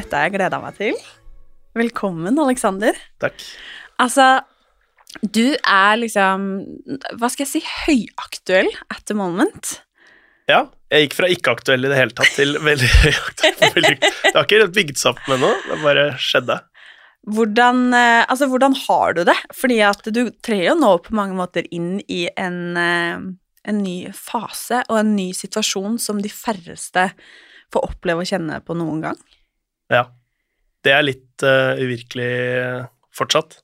Dette har jeg gleda meg til. Velkommen, Aleksander. Takk. Altså, du er liksom Hva skal jeg si høyaktuell at the moment. Ja, jeg gikk fra ikke-aktuell i det hele tatt til veldig høyaktuell. Det har ikke helt bygd seg opp med noe, det bare skjedde. Hvordan, eh, altså, hvordan har du det? Fordi at du trer jo nå på mange måter inn i en, eh, en ny fase og en ny situasjon som de færreste får oppleve å kjenne på noen gang. Ja. Det er litt uh, uvirkelig eh, fortsatt.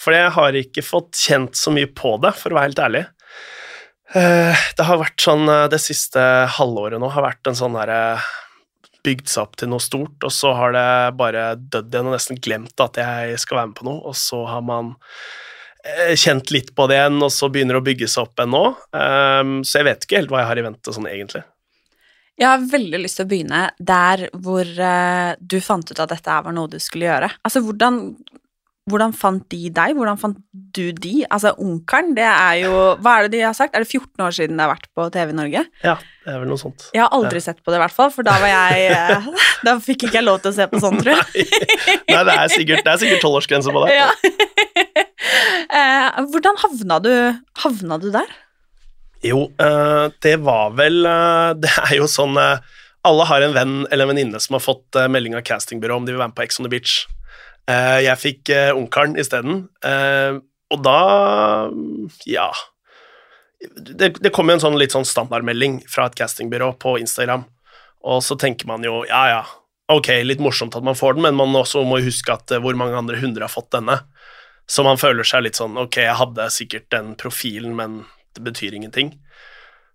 For jeg har ikke fått kjent så mye på det, for å være helt ærlig. Uh, det har vært sånn uh, Det siste halvåret nå har vært en sånn derre Bygd seg opp til noe stort, og så har det bare dødd igjen og nesten glemt at jeg skal være med på noe, og så har man kjent litt på det igjen, og så begynner det å bygge seg opp igjen nå. Um, så jeg vet ikke helt hva jeg har i vente sånn egentlig. Jeg har veldig lyst til å begynne der hvor uh, du fant ut at dette var noe du skulle gjøre. Altså, hvordan, hvordan fant de deg? Hvordan fant du de? Altså, Onkelen, det er jo Hva er det de har sagt? Er det 14 år siden det har vært på TV i Norge? Ja, det er vel noe sånt. Jeg har aldri sett på det, i hvert fall, for da var jeg eh, Da fikk ikke jeg lov til å se på sånt, tror jeg. Nei, det er sikkert, det er sikkert tolvårsgrense på det. Ja. Uh, hvordan havna du, havna du der? Jo, eh, det var vel eh, Det er jo sånn eh, Alle har en venn eller en venninne som har fått melding av castingbyrå om de vil være med på Ex on the Beach. Jeg fikk Ungkaren isteden, og da Ja. Det, det kom jo en sånn litt sånn standardmelding fra et castingbyrå på Instagram, og så tenker man jo ja, ja, ok, litt morsomt at man får den, men man også må huske at hvor mange andre hundre har fått denne. Så man føler seg litt sånn ok, jeg hadde sikkert den profilen, men det betyr ingenting.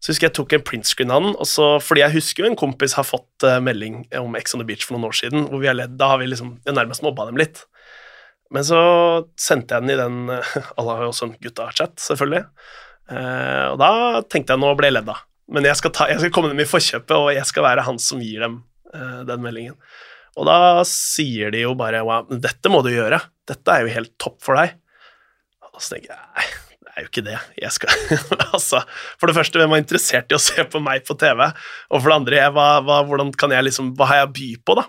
Så husker jeg tok en printscreen av den, og så, fordi jeg husker jo en kompis har fått eh, melding om Ex on the Beach for noen år siden, hvor vi har ledd, da har vi liksom nærmest mobba dem litt. Men så sendte jeg den i den eh, Alle har jo også en gutta-chat, selvfølgelig. Eh, og da tenkte jeg nå ble jeg ledd av. Men jeg skal, ta, jeg skal komme dem i forkjøpet, og jeg skal være han som gir dem den meldingen. Og da sier de jo bare wow, dette må du gjøre. Dette er jo helt topp for deg. Og så tenker jeg er jo ikke det. Skal altså, For det første, hvem var interessert i å se på meg på TV? Og for det andre, jeg, hva, hva, jeg liksom, hva har jeg å by på, da?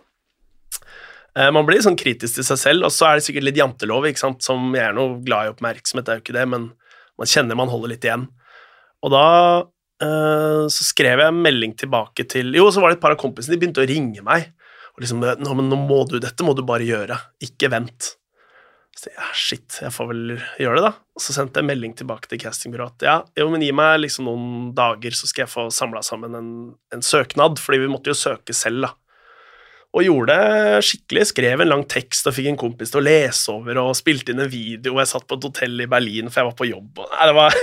Eh, Man blir sånn kritisk til seg selv, og så er det sikkert litt jantelov, ikke sant? som jeg er noe glad i oppmerksomhet, det er jo ikke det, men man kjenner man holder litt igjen. Og da eh, så skrev jeg en melding tilbake til Jo, så var det et par av kompisene, de begynte å ringe meg. Og liksom nå, nå må du, Dette må du bare gjøre, ikke vent. Så ja, shit, jeg får vel gjøre det, da. Og så sendte jeg melding tilbake til castingbyrået ja, jo, men gi meg liksom noen dager, så skal jeg få samla sammen en, en søknad, fordi vi måtte jo søke selv, da. Og gjorde det skikkelig. Skrev en lang tekst og fikk en kompis til å lese over, og spilte inn en video, jeg satt på et hotell i Berlin, for jeg var på jobb, og nei, det var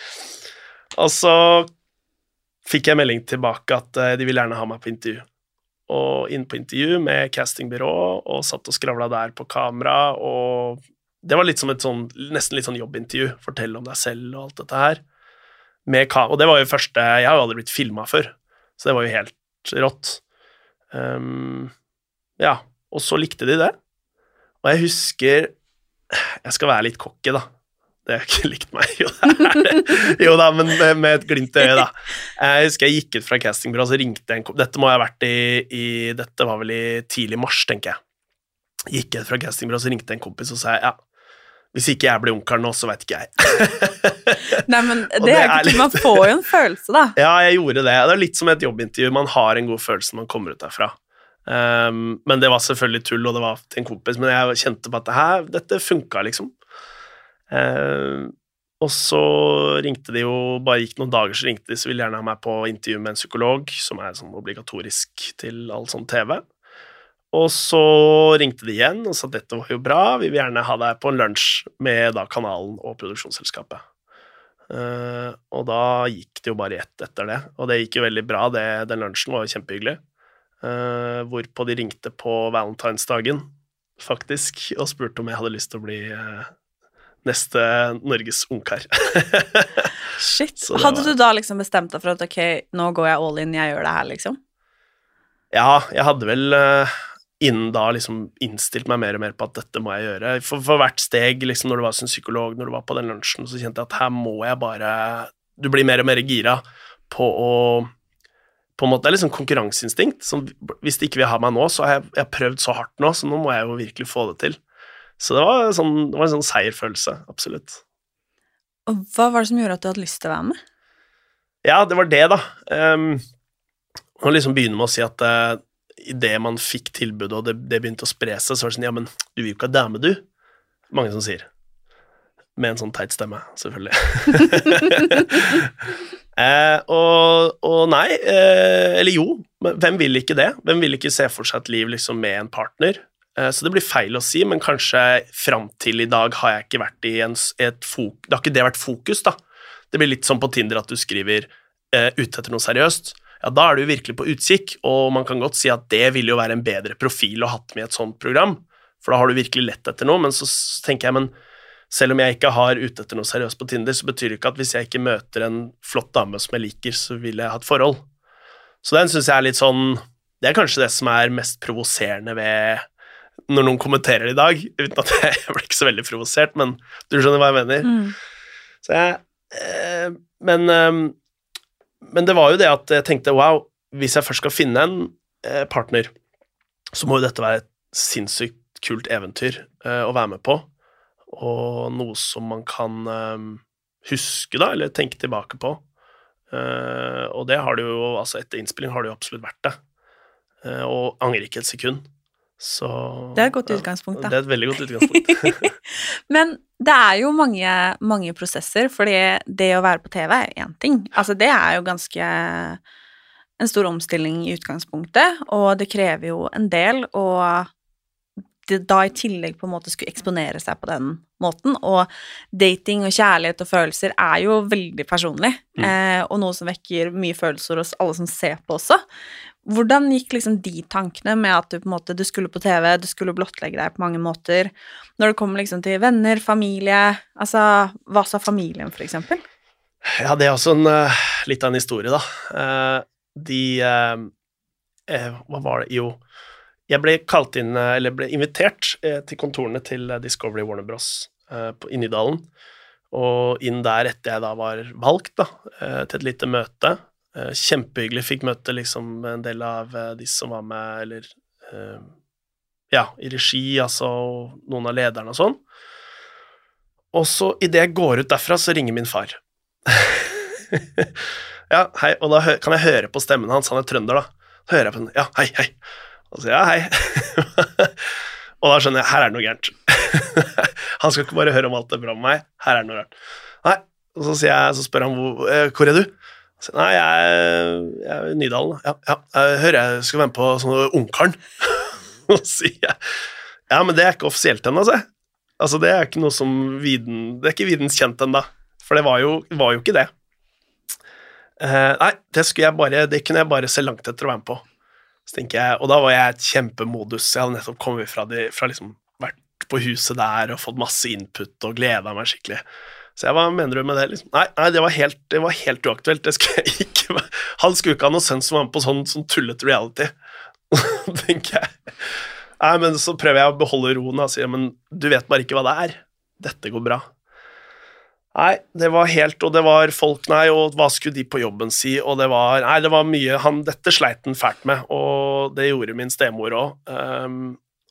Og så fikk jeg melding tilbake at eh, de ville gjerne ha meg på intervju. Og inn på intervju med castingbyrå, og satt og skravla der på kamera, og det var litt som et sånn, nesten litt sånn jobbintervju. Fortell om deg selv og alt dette her. Og det var jo første Jeg har jo aldri blitt filma før, så det var jo helt rått. Um, ja, og så likte de det. Og jeg husker Jeg skal være litt cocky, da. Det har ikke likt meg. Jo, er jo da, men med, et glimt i øyet, da. Jeg husker jeg gikk ut fra castingbyrået, så ringte jeg en kompis. Dette må jeg ha vært i, i Dette var vel i tidlig mars, tenker jeg. Gikk ut fra castingbyrået, så ringte jeg en kompis og sa ja, Hvis ikke jeg blir onkelen nå, så veit ikke jeg. Nei, men det, det er er ikke litt- Man får jo en følelse, da. Ja, jeg gjorde det. Det er litt som et jobbintervju. Man har en god følelse når man kommer ut derfra. Um, men det var selvfølgelig tull, og det var til en kompis, men jeg kjente på at dette funka, liksom. Um, og så ringte de jo, bare gikk noen dager, så ringte de, så ville gjerne ha meg på intervju med en psykolog, som er sånn obligatorisk til all sånn TV. Og så ringte de igjen og sa at dette var jo bra, vi vil gjerne ha deg på en lunsj med da kanalen og produksjonsselskapet. Eh, og da gikk det jo bare i ett etter det, og det gikk jo veldig bra. Det, den lunsjen var jo kjempehyggelig. Eh, hvorpå de ringte på valentinsdagen, faktisk, og spurte om jeg hadde lyst til å bli eh, neste Norges ungkar. Shit. Hadde var- du da liksom bestemt deg for at ok, nå går jeg all in, jeg gjør det her, liksom? Ja, jeg hadde vel eh, innen da liksom innstilt meg mer og mer på at dette må jeg gjøre. For, for hvert steg, liksom når du var som psykolog, når du var på den lunsjen, så kjente jeg at her må jeg bare Du blir mer og mer gira på å på en måte, Det er liksom konkurranseinstinkt. Som, hvis de ikke vil ha meg nå, så har jeg, jeg har prøvd så hardt nå, så nå må jeg jo virkelig få det til. Så det var, sånn, det var en sånn seierfølelse, absolutt. Og hva var det som gjorde at du hadde lyst til å være med? Ja, det var det, da. Um, å liksom begynne med å si at uh, idet man fikk tilbudet, og det, det begynte å spre seg, så var det sånn Ja, men du vil jo ikke ha dame, du? Mange som sier. Med en sånn teit stemme, selvfølgelig. eh, og, og nei, eh, eller jo, men hvem vil ikke det? Hvem vil ikke se for seg et liv liksom med en partner? Eh, så det blir feil å si, men kanskje fram til i dag har jeg ikke vært i en, et fok... Det har ikke det vært fokus, da. Det blir litt som på Tinder at du skriver eh, 'ute etter noe seriøst'. Ja, da er du virkelig på utkikk, og man kan godt si at det ville jo være en bedre profil å ha hatt med i et sånt program, for da har du virkelig lett etter noe, men så tenker jeg, men selv om jeg ikke har ute etter noe seriøst på Tinder, så betyr det ikke at hvis jeg ikke møter en flott dame som jeg liker, så vil jeg ha et forhold. Så den syns jeg er litt sånn Det er kanskje det som er mest provoserende ved når noen kommenterer det i dag, uten at jeg, jeg blir ikke så veldig provosert, men du skjønner hva jeg mener. Så jeg eh, Men eh, Men det var jo det at jeg tenkte wow, hvis jeg først skal finne en eh, partner, så må jo dette være et sinnssykt kult eventyr eh, å være med på, og noe som man kan eh, huske, da, eller tenke tilbake på. Eh, og det har det jo, altså etter innspilling har det jo absolutt vært det. Eh, og angrer ikke et sekund. Så Det er et godt utgangspunkt, da. Det er et veldig godt utgangspunkt. Men det er jo mange, mange prosesser, fordi det å være på TV er én ting. Altså, det er jo ganske en stor omstilling i utgangspunktet, og det krever jo en del, og da i tillegg på en måte skulle eksponere seg på den måten, og dating og kjærlighet og følelser er jo veldig personlig, eh, og noe som vekker mye følelser hos alle som ser på også. Hvordan gikk liksom de tankene med at du på en måte, du skulle på TV, du skulle blottlegge deg på mange måter, når det kommer liksom til venner, familie, altså hva sa familien for eksempel? Ja, det er også en, eh, litt av en historie, da. Eh, de eh, Hva var det Jo, jeg ble kalt inn, eller ble invitert til kontorene til Discovery Warner Bros. i Nydalen. Og inn der etter jeg da var valgt, da, til et lite møte. Eh, Kjempehyggelig. Fikk møte liksom en del av eh, de som var med, eller eh, Ja, i regi, altså, og noen av lederne og sånn. Og så, idet jeg går ut derfra, så ringer min far. ja, hei, og da kan jeg høre på stemmen hans, han er trønder, da. Så hører jeg på den, ja, hei, hei. Og så, ja, hei. og da skjønner jeg, her er det noe gærent. han skal ikke bare høre om alt det er bra med meg, her er det noe rart. Nei, og så, jeg, så spør han, hvor, hvor er du? Så, Nei, jeg, jeg er Nydalen. Ja, ja, jeg hører jeg skal være med på sånn Ungkaren. Og sier jeg, ja, men det er ikke offisielt ennå, altså. Altså, det er ikke noe som viden, det er ikke videns kjent ennå. For det var jo, var jo ikke det. Uh, nei, det, bare, det kunne jeg bare se langt etter å være med på. Så jeg, Og da var jeg et kjempemodus. Jeg hadde nettopp kommet fra, de, fra liksom vært på huset der og fått masse input og gleda meg skikkelig. Så jeg, hva mener du med det? Liksom? Nei, nei det, var helt, det var helt uaktuelt. Det skulle jeg ikke. Han skulle ikke ha noen sønn som var med på sånn, sånn tullete reality. tenker jeg. Nei, men så prøver jeg å beholde roen og sier men du vet bare ikke hva det er. Dette går bra. Nei, det var helt Og det var folk, nei, og hva skulle de på jobben si, og det var Nei, det var mye han, Dette sleit han fælt med, og det gjorde min stemor òg.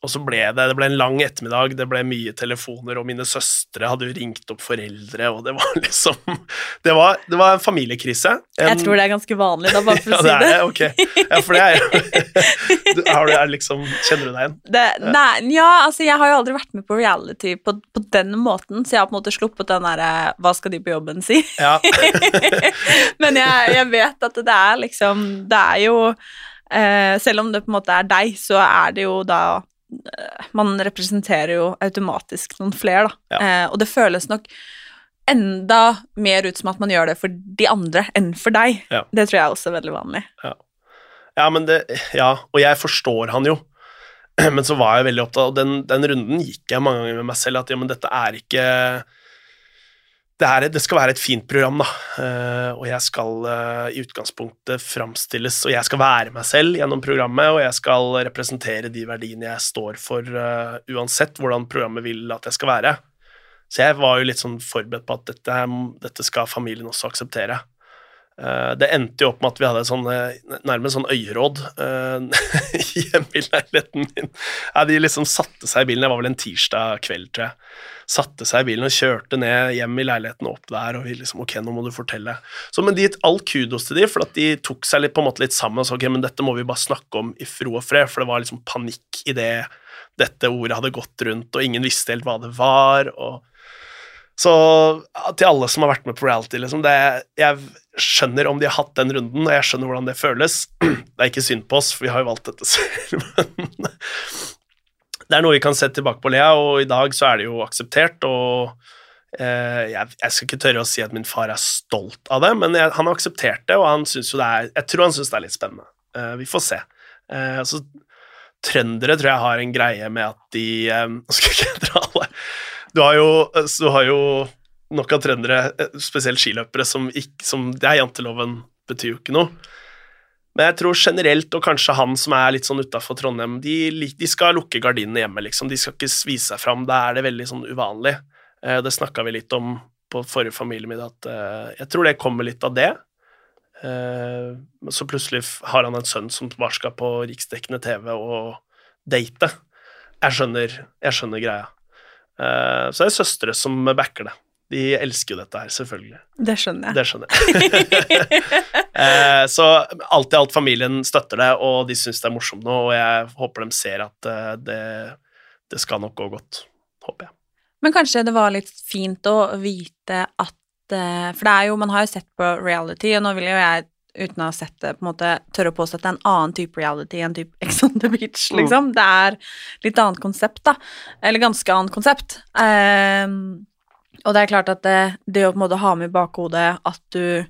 Og så ble det, det ble en lang ettermiddag, det ble mye telefoner, og mine søstre hadde jo ringt opp foreldre, og det var liksom Det var, det var en familiekrise. En, Jeg tror det er ganske vanlig, da, bare for ja, å si det er det, ok. Ja, for det er jo har du, er liksom, Kjenner du deg igjen? det nei, ja, altså jeg har jo aldri vært med på reality på, på den måten, så jeg har på en måte sluppet den derre Hva skal de på jobben si? Ja. Men jeg, jeg vet at det er liksom Det er jo eh, Selv om det på en måte er deg, så er det jo da eh, Man representerer jo automatisk noen flere, da. Ja. Eh, og det føles nok enda mer ut som at man gjør det for de andre enn for deg. Ja. Det tror jeg også er veldig vanlig. Ja, men det, ja, og jeg forstår han jo. Men så var jeg veldig opptatt, og den, den runden gikk jeg mange ganger med meg selv, at ja, men dette er ikke det, er, det skal være et fint program, da, Uh, og jeg skal uh, i utgangspunktet framstilles, og jeg skal være meg selv gjennom programmet, og jeg skal representere de verdiene jeg står for, uh, uansett hvordan programmet vil at jeg skal være. Så jeg var jo litt sånn forberedt på at dette, dette skal familien også akseptere. Eh, det endte jo opp med at vi hadde et sånn, eh, nærmest sånn øyeråd eh, hjemme i leiligheten min. Ja, de liksom satte seg i bilen, det var vel en tirsdag kveld, tror jeg. Satte seg i bilen og kjørte ned hjem i leiligheten og opp der, og vi liksom Ok, nå må du fortelle. Så, men de gitt all kudos til de, for at de tok seg litt, på en måte litt sammen og sa ok, men dette må vi bare snakke om i fro og fred, for det var liksom panikk i det dette ordet hadde gått rundt, og ingen visste helt hva det var. og så til alle som har vært med på reality, liksom, det, jeg skjønner om de har hatt den runden, og jeg skjønner hvordan det føles. Det er ikke synd på oss, for vi har jo valgt dette selv, men det er noe vi kan se tilbake på, Lea, og i dag så er det jo akseptert, og eh, jeg, jeg skal ikke tørre å si at min far er stolt av det, men jeg, han har akseptert det, og han synes jo det er Jeg tror han syns det er litt spennende. Eh, vi får se. Eh, så trøndere tror jeg har en greie med at de eh, Nå skal jeg ikke dra alle Du har jo, du har jo nok av trøndere, eh, spesielt skiløpere, som ikke som, Det er janteloven, betyr jo ikke noe. Men jeg tror generelt, og kanskje han som er litt sånn utafor Trondheim, de, de skal lukke gardinene hjemme, liksom. De skal ikke vise seg fram. Da er det veldig sånn uvanlig. Eh, Det snakka vi litt om på forrige familiemiddag, at eh, jeg tror det kommer litt av det. Så plutselig har han en sønn som bare skal på riksdekkende TV og date. Jeg skjønner, jeg skjønner greia. Eh, Så er det søstre som backer det. De elsker jo dette her, selvfølgelig. Det skjønner jeg. Det skjønner jeg. Eh, så alt i alt, familien støtter det, og de syns det er morsomt nå, og jeg håper de ser at eh, det, det skal nok gå godt. Håper jeg. Men kanskje det var litt fint å vite at For det er jo, man har jo sett på reality, og nå vil jo jeg, uten å ha sett det, på en måte tørre å påstå at det er en annen type reality enn type Ex on the Beach, Mm. liksom. Det er litt annet konsept, da. Eller ganske annet konsept. Um, og det er klart at det, det å på en måte ha med i bakhodet at du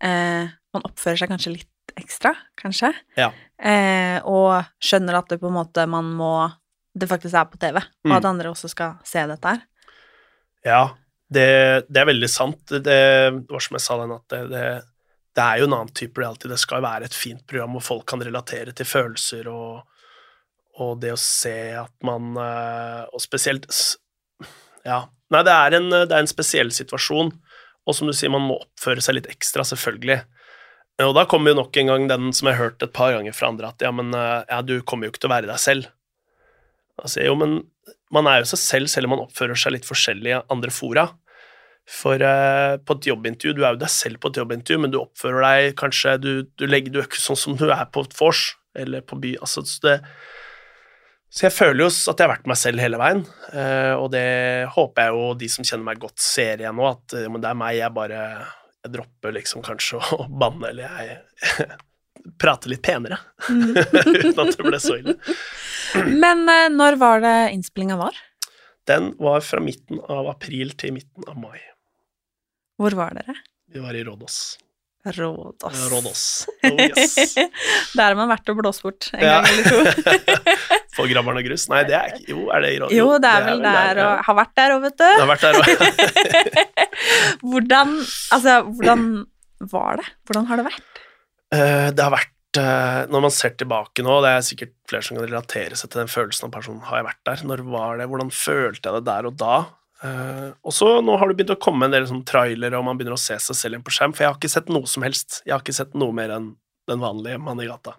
eh, Man oppfører seg kanskje litt ekstra, kanskje. Ja. Eh, og skjønner at det på en måte man må Det faktisk er på TV, og Mm. at andre også skal se dette her. Ja, det, det er veldig sant. Det, det var som jeg sa den, at det, det, det er jo en annen type reality. Det skal jo være et fint program hvor folk kan relatere til følelser og, og det å se at man eh, Og spesielt Ja. Nei, det er, en, det er en spesiell situasjon, og som du sier, man må oppføre seg litt ekstra, selvfølgelig. Og da kommer jo nok en gang den som jeg har hørt et par ganger fra andre, at ja, men eh, ja, du kommer jo ikke til å være deg selv. Altså, jo, men man er jo seg selv selv om man oppfører seg litt forskjellig i andre fora. For eh, på et jobbintervju, du er jo deg selv på et jobbintervju, men du oppfører deg kanskje Du, du, legger, du er ikke sånn som du er på et vors eller på by. Altså, så, det, så jeg føler jo at jeg har vært meg selv hele veien, eh, og det håper jeg jo de som kjenner meg godt, ser igjen nå, at eh, det er meg, jeg bare jeg dropper liksom kanskje å banne, eller jeg prater litt penere, uten at det ble så ille. Men eh, når var det innspillinga var? Den var fra midten av april til midten av mai. Hvor var dere? Vi var i Rådås. Rådås. Ja, Rådås. Oh, yes. Der har man vært og blåst bort en Ja. gang eller to. For Grabberen og grus? Nei, det er ikke Jo, er det i Rådås? Jo, det er vel der, og har vært der òg, vet du. Det har vært der også. Hvordan Altså, hvordan var det? Hvordan har det vært? Uh, det har vært eh, Når man ser tilbake nå, det er sikkert flere som kan relatere seg til den følelsen av personen har jeg vært der. Når var det? Hvordan følte jeg det der og da? Eh, og så nå har det begynt å komme en del sånn trailere, og man begynner å se seg selv igjen på skjerm, for jeg har ikke sett noe som helst. Jeg har ikke sett noe mer enn den vanlige mannen i gata.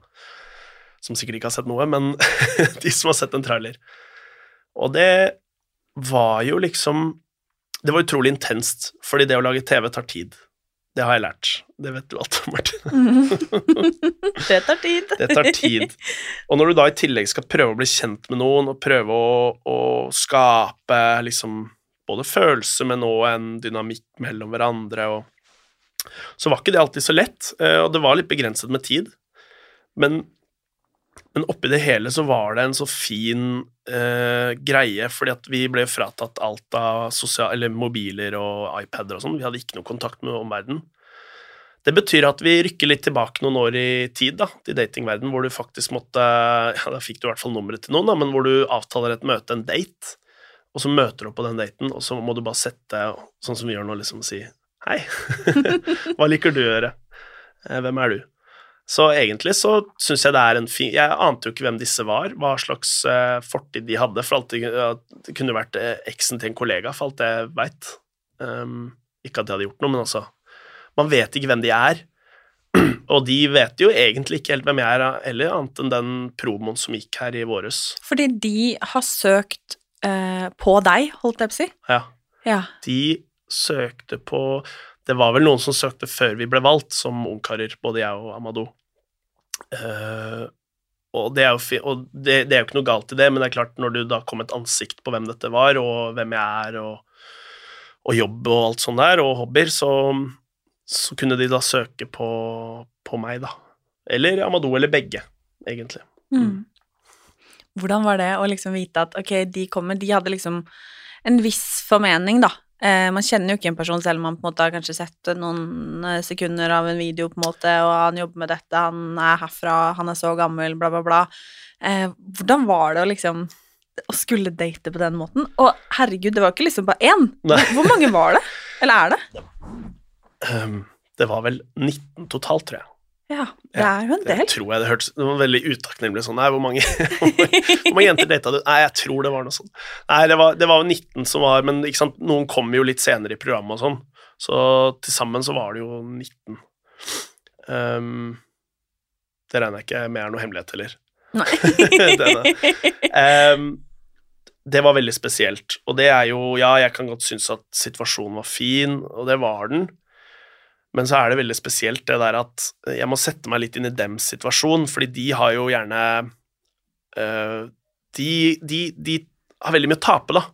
som sikkert ikke har sett noe, men de som har sett en trailer. Og det var jo liksom Det var utrolig intenst, fordi det å lage TV tar tid. Det har jeg lært. Det vet du alt om, Martin. Det tar tid. Det tar tid. Og når du da i tillegg skal prøve å bli kjent med noen, og prøve å, å skape liksom både følelse, men òg en dynamikk mellom hverandre, og så var ikke det alltid så lett, eh, og det var litt begrenset med tid. Men, men oppi det hele så var det en så fin eh, greie, fordi at vi ble fratatt alt av sosial, mobiler og iPader og sånn. Vi hadde ikke noe kontakt med omverdenen. Det betyr at vi rykker litt tilbake noen år i tid, da, til datingverden, hvor du faktisk måtte Ja, da fikk du i hvert fall nummeret til noen, da, men hvor du avtaler et møte, en date, og så møter du opp på den daten, og så må du bare sette, sånn som vi gjør nå, liksom si Hei, hva liker du å gjøre? Eh, Hvem er du? Så egentlig så syns jeg det er en fin Jeg ante jo ikke hvem disse var, hva slags uh, fortid de hadde, for alt det, kunne vært eh, eksen til en kollega, for alt jeg veit. Um, ikke at de hadde gjort noe, men altså Man vet ikke hvem de er. Og de vet jo egentlig ikke helt hvem jeg er heller, annet enn den promoen som gikk her i våres. Fordi de har søkt eh, på deg, holdt jeg på å si. Ja. Ja. De søkte på Det var vel noen som søkte før vi ble valgt, som ungkarer, både jeg og Amadou. Eh, og det er jo og det, det er jo ikke noe galt i det, men det er klart, når du da kom et ansikt på hvem dette var, og hvem jeg er, og, og jobb og alt sånt der, og hobbyer, så, så kunne de da søke på, på meg, da. Eller Amadou, eller begge, egentlig. Mm. Hvordan var det å liksom vite at ok, de kommer De hadde liksom en viss formening, da. Eh, man kjenner jo ikke en person selv om man på en måte har kanskje sett noen eh, sekunder av en video, på en måte, og han jobber med dette, han er herfra, han er så gammel, bla, bla, bla. Eh, hvordan var det å liksom å skulle date på den måten? Og herregud, det var ikke liksom bare én. Nei. Hvor mange var det? Eller er det? Um, det var vel 19 totalt, tror jeg. Ja, det er jo en Det del. tror jeg det hørtes Det var veldig utakknemlig sånn. Nei, hvor mange, hvor mange, hvor mange jenter data du? Nei, jeg tror det var noe sånt. Nei, det var, det var jo 19 som var Men ikke sant, noen kom jo litt senere i programmet og sånn, så til sammen så var det jo 19. Um, det regner jeg ikke med er noe hemmelighet heller. Nei. Um, det var veldig spesielt, og det er jo Ja, jeg kan godt synes at situasjonen var fin, og det var den, men så er det veldig spesielt det der at jeg må sette meg litt inn i dems situasjon, fordi de har jo gjerne øh, de, de, de har veldig mye å tape, da.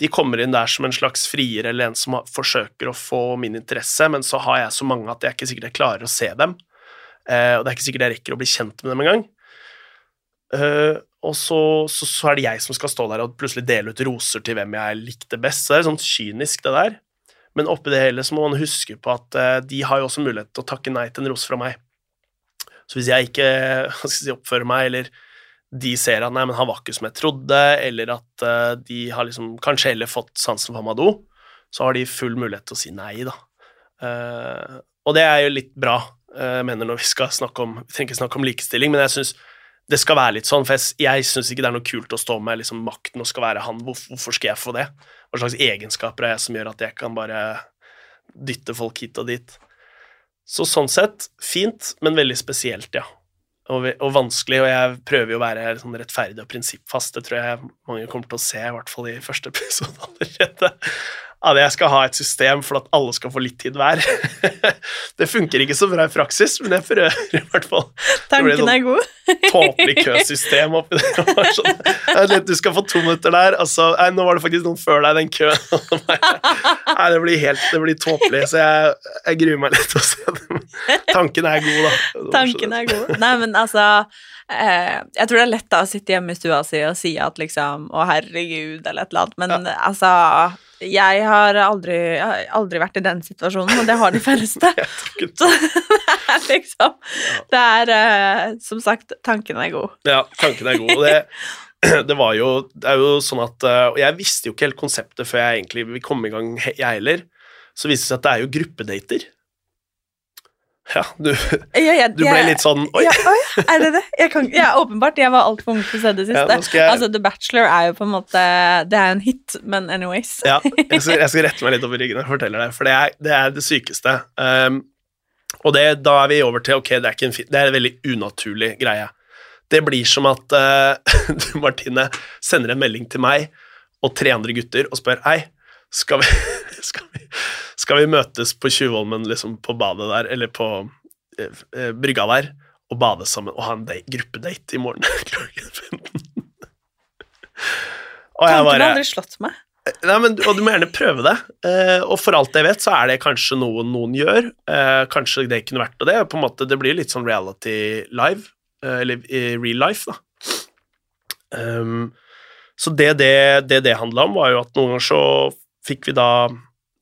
De kommer inn der som en slags frier eller en som forsøker å få min interesse, men så har jeg så mange at jeg ikke sikkert jeg klarer å se dem. Uh, og det er ikke sikkert jeg rekker å bli kjent med dem engang. Uh, og så, så, så er det jeg som skal stå der og plutselig dele ut roser til hvem jeg likte best. Så det er sånn kynisk, det der. Men oppi det hele så må man huske på at uh, de har jo også mulighet til å takke nei til en ros fra meg. Så hvis jeg ikke si, oppfører meg, eller de ser at nei, men han var ikke som jeg trodde, eller at uh, de har liksom kanskje heller fått sansen for Amadou, så har de full mulighet til å si nei, da. Uh, og det er jo litt bra, mener når vi skal snakke om Vi trenger ikke snakke om likestilling, men jeg syns det skal være litt sånn, for jeg, jeg syns ikke det er noe kult å stå med liksom, makten og skal være han. Hvorfor skal jeg få det? Hva slags egenskaper er jeg som gjør at jeg kan bare dytte folk hit og dit? Så sånn sett, fint, men veldig spesielt, ja. Og, og vanskelig, og jeg prøver jo å være sånn rettferdig og prinsippfast. Det tror jeg mange kommer til å se, i hvert fall i første episode allerede. At jeg skal ha et system for at alle skal få litt tid hver. det funker ikke så bra i praksis, men jeg prøver i hvert fall. Tanken er god. tåpelig køsystem oppi var Sånn, du skal få to minutter der, altså, nei, nå var det faktisk noen før deg i den køen. Nei, det blir helt det blir tåpelig, så jeg, jeg gruer meg litt til å se det. Tanken er god, da. Tanken er god. Nei, men altså eh, Jeg tror det er lett da å sitte hjemme i stua si og si at liksom Å, herregud, eller et eller annet, men altså Jeg har aldri, aldri vært i den situasjonen, og det har de færreste. Så det er liksom Det er eh, Som sagt, tanken er god. Ja, tanken er god. Det, det var jo Det er jo sånn at uh, Og jeg visste jo ikke helt konseptet før jeg egentlig vil komme i gang, jeg heller. Så viste det seg at det er jo gruppedater. Ja, du, Ja, ja, du ble jeg- litt sånn Oi! Ja, oi er det det? Jeg kan, ja, åpenbart. Jeg var altfor ung til å se det siste. jeg- Altså, The Bachelor er jo på en måte Det er en hit, men anyways. Ja, jeg skal, jeg skal rette meg litt over ryggen og fortelle deg, for det er det, er det sykeste. Um, og det, da er vi over til ok, det er, en, det er en veldig unaturlig greie. Det blir som at uh, Martine, sender en melding til meg og tre andre gutter og spør Hei, skal vi, skal vi, skal vi møtes på Tjuvholmen, liksom på badet der, eller på eh, eh, brygga der, og bade sammen og ha en gruppedate i morgen klokken 15? Og jeg bare aldri slått meg. Nei, men, og du må gjerne prøve det. Eh, og for alt jeg vet, så er det kanskje noe noen gjør. Eh, kanskje det kunne vært det. På en måte, det blir litt sånn reality live, eh, eller i real life, da. Um, så det det, det det handla om, var jo at noen ganger så fikk vi da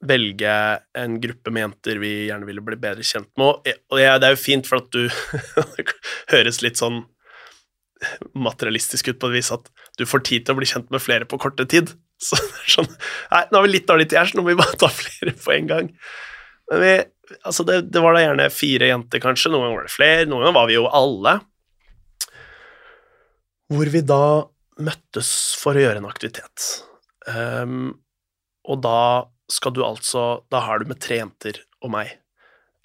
velge en gruppe med jenter vi gjerne ville bli bedre kjent med. Og, det er jo fint, for at du høres litt sånn materialistisk ut på et vis at du får tid til å bli kjent med flere på korte tid. Så sånn Nei, nå har vi litt dårlig tid her, så nå må vi bare ta flere på en gang. Men vi, altså det, det var da gjerne fire jenter, kanskje. Noen ganger var det flere, noen ganger var vi jo alle. Hvor vi da møttes for å gjøre en aktivitet. Um, og da skal du altså Da har du med tre jenter og meg,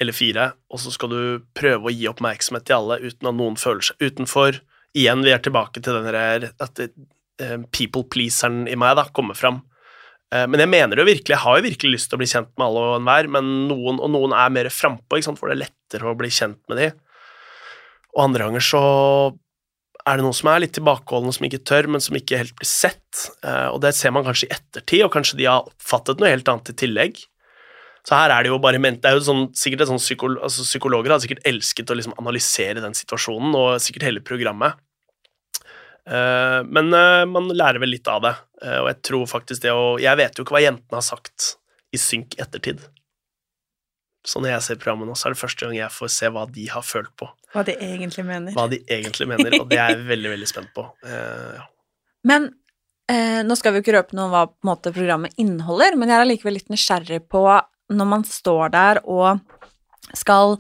eller fire, og så skal du prøve å gi oppmerksomhet til alle uten at noen føler seg utenfor. Igjen, vi er tilbake til den der at eh, people pleaseren i meg da kommer fram. Eh, Men jeg mener det virkelig, jeg har jo virkelig lyst til å bli kjent med alle og enhver, men noen, og noen er mer frampå, for det er lettere å bli kjent med de. Og andre ganger så er det noen som er litt tilbakeholdne, som ikke tør, men som ikke helt blir sett. Eh, Og det ser man kanskje i ettertid, og kanskje de har oppfattet noe helt annet i tillegg. Så her er det jo bare ment, det er jo sånn, sikkert sånn psykolo, altså Psykologer har sikkert elsket å liksom analysere den situasjonen, og sikkert hele programmet. Eh, men eh, man lærer vel litt av det, og jeg tror faktisk det å Jeg vet jo ikke hva jentene har sagt i synk ettertid. Så når jeg ser programmet nå, så er det første gang jeg får se hva de har følt på. Hva de egentlig mener. Hva de egentlig mener, og det er jeg veldig, veldig spent på. Uh, ja. Men eh, nå skal vi jo ikke røpe noe om hva måte, programmet inneholder, men jeg er allikevel litt nysgjerrig på når man står der og skal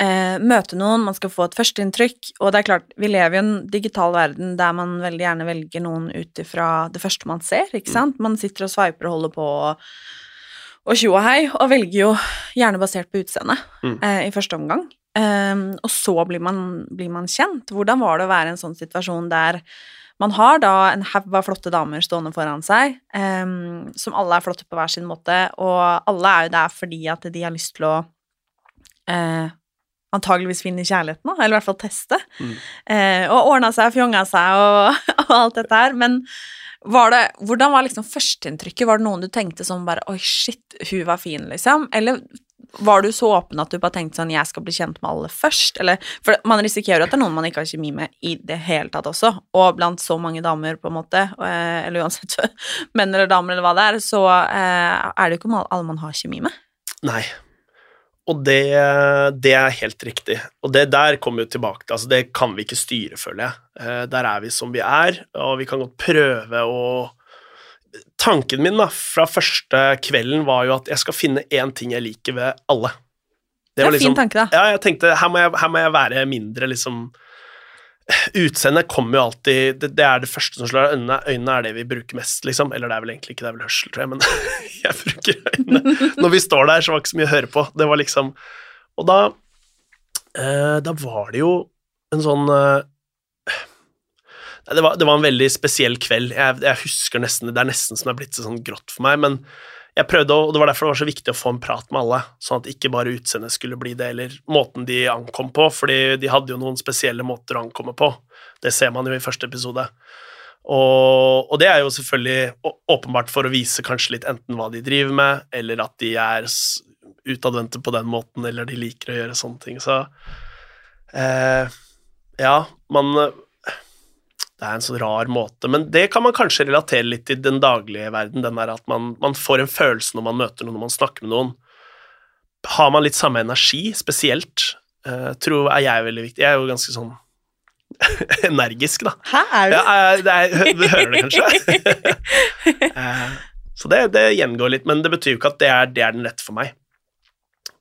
eh, møte noen, man skal få et førsteinntrykk, og det er klart, vi lever i en digital verden der man veldig gjerne velger noen ut ifra det første man ser, ikke sant? Man sitter og sveiper og holder på og, og tjo og hei, og velger jo gjerne basert på utseendet Mm. eh, i første omgang. Ehm, og så blir man, blir man kjent. Hvordan var det å være i en sånn situasjon der man har da en haug av flotte damer stående foran seg, um, som alle er flotte på hver sin måte, og alle er jo der fordi at de har lyst til å uh, antageligvis finne kjærligheten, eller i hvert fall teste, Mm. uh, og ordna seg, fjonga seg og, og alt dette her, men var det, hvordan var liksom førsteinntrykket? Var det noen du tenkte sånn bare Oi, shit, hun var fin, liksom? Eller var du så åpen at du bare tenkte sånn Jeg skal bli kjent med alle først? Eller For man risikerer at det er noen man ikke har kjemi med i det hele tatt også, og blant så mange damer, på en måte, eh, eller uansett menn eller damer eller hva det er, så eh, er det jo ikke alle man har kjemi med. Nei. Og det, det er helt riktig. Og det der kommer jo tilbake til altså Det kan vi ikke styre, føler jeg. Eh, Der er vi som vi er, og vi kan godt prøve å Tanken min da, fra første kvelden var jo at jeg skal finne én ting jeg liker ved alle. Det er en fin tanke, da. Ja, jeg tenkte her må jeg, her må jeg være mindre liksom Utseendet kommer jo alltid det, det er det første som slår øynene. Øynene er det vi bruker mest, liksom. Eller det er vel egentlig ikke, det er vel hørsel, tror jeg, men jeg bruker øynene. Når vi står der, så var det ikke så mye å høre på. Det var liksom Og da eh, Da var det jo en sånn eh, det var, det var en veldig spesiell kveld. Jeg, jeg husker nesten Det er nesten som det er blitt sånn grått for meg, men jeg prøvde, og det var derfor det var så viktig å få en prat med alle, sånn at ikke bare utseendet skulle bli det, eller måten de ankom på, fordi de hadde jo noen spesielle måter å ankomme på. Det ser man jo i første episode. Og, og det er jo selvfølgelig åpenbart for å vise kanskje litt enten hva de driver med, eller at de er utadvendte på den måten, eller de liker å gjøre sånne ting. Så eh, ja, man det er en sånn rar måte, men det kan man kanskje relatere litt til den daglige verden, den der at man, man får en følelse når man møter noen, når man snakker med noen. Har man litt samme energi, spesielt, uh, tror er jeg veldig viktig. Jeg er jo ganske sånn energisk, da. Hæ, er du? Ja, eh, det er, hø- du hører det kanskje? uh, så det, det gjengår litt, men det betyr jo ikke at det er, det er den rette for meg.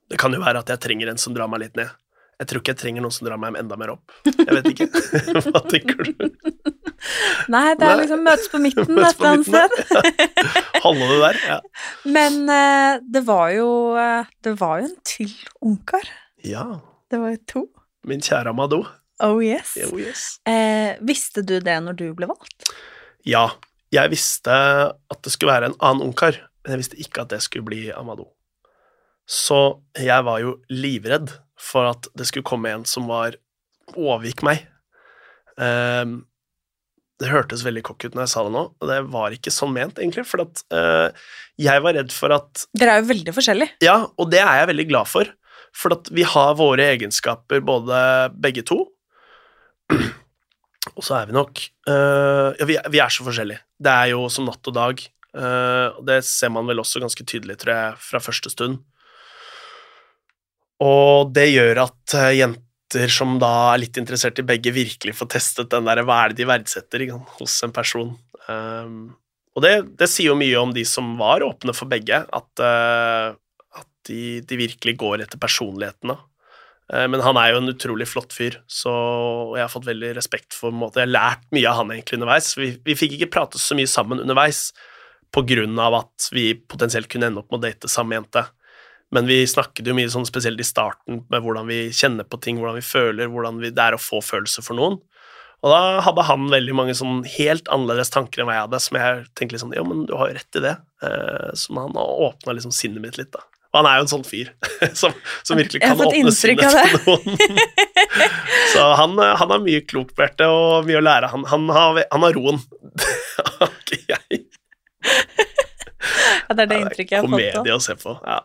Det kan jo være at jeg trenger en som drar meg litt ned. Jeg tror ikke jeg trenger noen som drar meg enda mer opp. Jeg vet ikke. Hva tenker du? Nei, det er Nei. liksom møtes på midten Møtes et eller annet sted. Halve det der? Ja. Men uh, det var jo uh, Det var jo en til ungkar. ja. Det var jo to. Min kjære Amadou. Oh yes. Oh, yes. Uh, visste du det når du ble valgt? Ja, jeg visste at det skulle være en annen ungkar, men jeg visste ikke at det skulle bli Amadou. Så jeg var jo livredd for at det skulle komme en som var overgikk meg. Um, det hørtes veldig kokk ut når jeg sa det nå, og det var ikke sånn ment, egentlig, for at uh, jeg var redd for at Dere er jo veldig forskjellige. Ja, og det er jeg veldig glad for, for at vi har våre egenskaper både begge to. Og så er vi nok uh, Ja, vi, er- vi er så forskjellige. Det er jo som natt og dag. Uh, og det ser man vel også ganske tydelig, tror jeg, fra første stund. Og det gjør at eh, jenter som da er litt interessert i begge, virkelig får testet den der hva er det de verdsetter ikke hos en person. Um, og det, det sier jo mye om de som var åpne for begge, at, uh, at de, de virkelig går etter personlighetene. Uh, men han er jo en utrolig flott fyr, så jeg har fått veldig respekt for måte. Jeg har lært mye av han egentlig underveis. Vi, vi fikk ikke prate så mye sammen underveis på grunn av at vi potensielt kunne ende opp med å date samme jente. Men vi snakket jo mye sånn spesielt i starten med hvordan vi kjenner på ting, hvordan vi føler, hvordan vi, det er å få følelser for noen. Og da hadde han veldig mange sånn helt annerledes tanker enn hva jeg hadde, som jeg tenkte sånn Ja, men du har jo rett i det. Eh, som han åpna liksom sinnet mitt litt, da. Og han er jo en sånn fyr som, som virkelig kan åpne sinnet til noen. Så han, han har mye klokt på hjertet og mye å lære. Han, han, har, han har roen. Har ikke jeg. Ja, det er det inntrykket jeg har fått. Komedie å se på. Ja.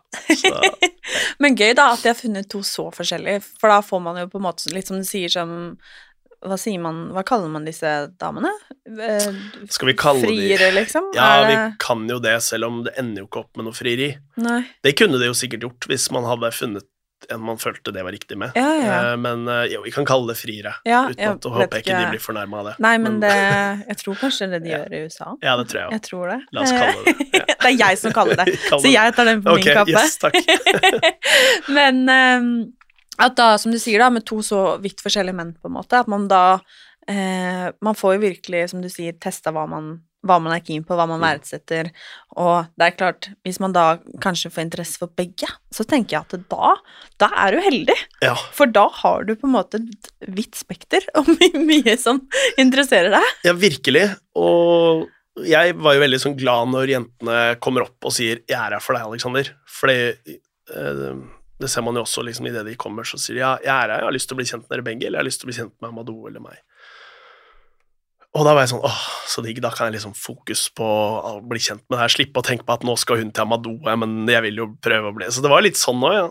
Men gøy da at de har funnet to så forskjellige, for da får man jo på en måte litt som du sier som Hva sier man Hva kaller man disse damene? Eh, skal vi kalle de liksom? Ja, Er vi kan jo det, selv om det ender jo ikke opp med noe frieri. Nei. Det kunne det jo sikkert gjort hvis man hadde funnet en man følte det var riktig med. Ja, ja. Eh, Men eh, jo, vi kan kalle det friere, uten at jeg håper jeg ikke de blir fornærma av det. Nei, men det Jeg tror kanskje det de gjør i USA. Ja, det tror jeg Jeg tror det. La oss kalle det det. Det er jeg som kaller det, så jeg tar den på okay, min kappe. yes. Men ehm, at da, som du sier, da, med to så vidt forskjellige menn, på en måte, at man da eh, Man får jo virkelig, som du sier, testa hva man, hva man er keen på, hva man verdsetter, og det er klart, hvis man da kanskje får interesse for begge, så tenker jeg at da, da er du heldig, Ja. for da har du på en måte et vidt spekter og my mye som interesserer deg. ja, virkelig. Og jeg var jo veldig sånn glad når jentene kommer opp og sier 'jeg er her for deg, Alexander'. For det, eh, det ser man jo også liksom idet de kommer, så sier de 'ja, jeg er her, jeg har lyst til å bli kjent med dere begge', eller 'jeg har lyst til å bli kjent med Amadou eller meg'. Og da var jeg sånn åh, så digg, da kan jeg liksom fokus på å bli kjent med det her, slippe å tenke på at nå skal hun til Amadoa, men jeg vil jo prøve å bli Så det var litt sånn òg, ja.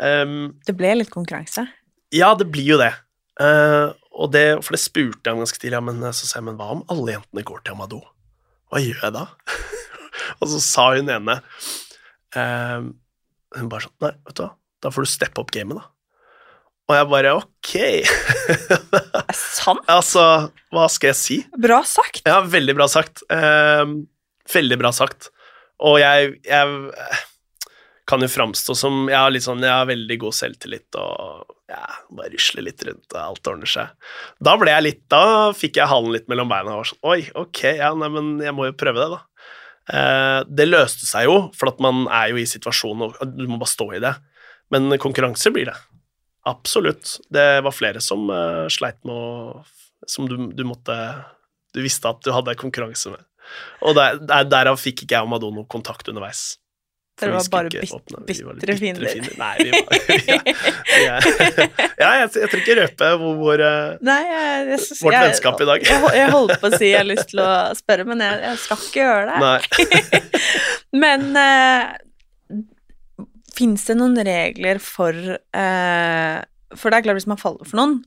Um, Det ble litt konkurranse. ja, det blir jo det. Uh, og det. For det spurte jeg om ganske tidlig, ja, men så sa jeg, men hva om alle jentene går til Amado? Hva gjør jeg da? og så sa hun ene uh, Hun bare sånn Nei, vet du hva, da får du steppe opp gamet, da. Og jeg bare ok. Det er sant. altså, hva skal jeg si? Bra sagt. Ja, veldig bra sagt. Eh, veldig bra sagt. Og jeg, jeg kan jo framstå som Jeg har sånn, jeg har veldig god selvtillit og ja, bare rusler litt rundt, og alt ordner seg. Da ble jeg litt Da fikk jeg halen litt mellom beina og var sånn Oi, ok, ja, nei, men jeg må jo prøve det, da. Eh, det løste seg jo, for at man er jo i situasjonen, og du må bare stå i det. Men konkurranse blir det. Absolutt. Det var flere som uh, sleit med å Som du, du måtte Du visste at du hadde konkurranse med. Og der, der, derav fikk ikke jeg og Madonna noe kontakt underveis. Dere var bare bit- åpne. Vi var bitre fiender. Nei, vi var ja, er, Ja, jeg, jeg tror ikke røpe hvor, hvor eh, Nei, jeg, jeg, Vårt vennskap i dag. Jeg, hol- jeg holdt på å si jeg har lyst til å spørre, men jeg, jeg skal ikke gjøre det. Nei. Men uh, fins det noen regler for eh, For det er klart, hvis man faller for noen,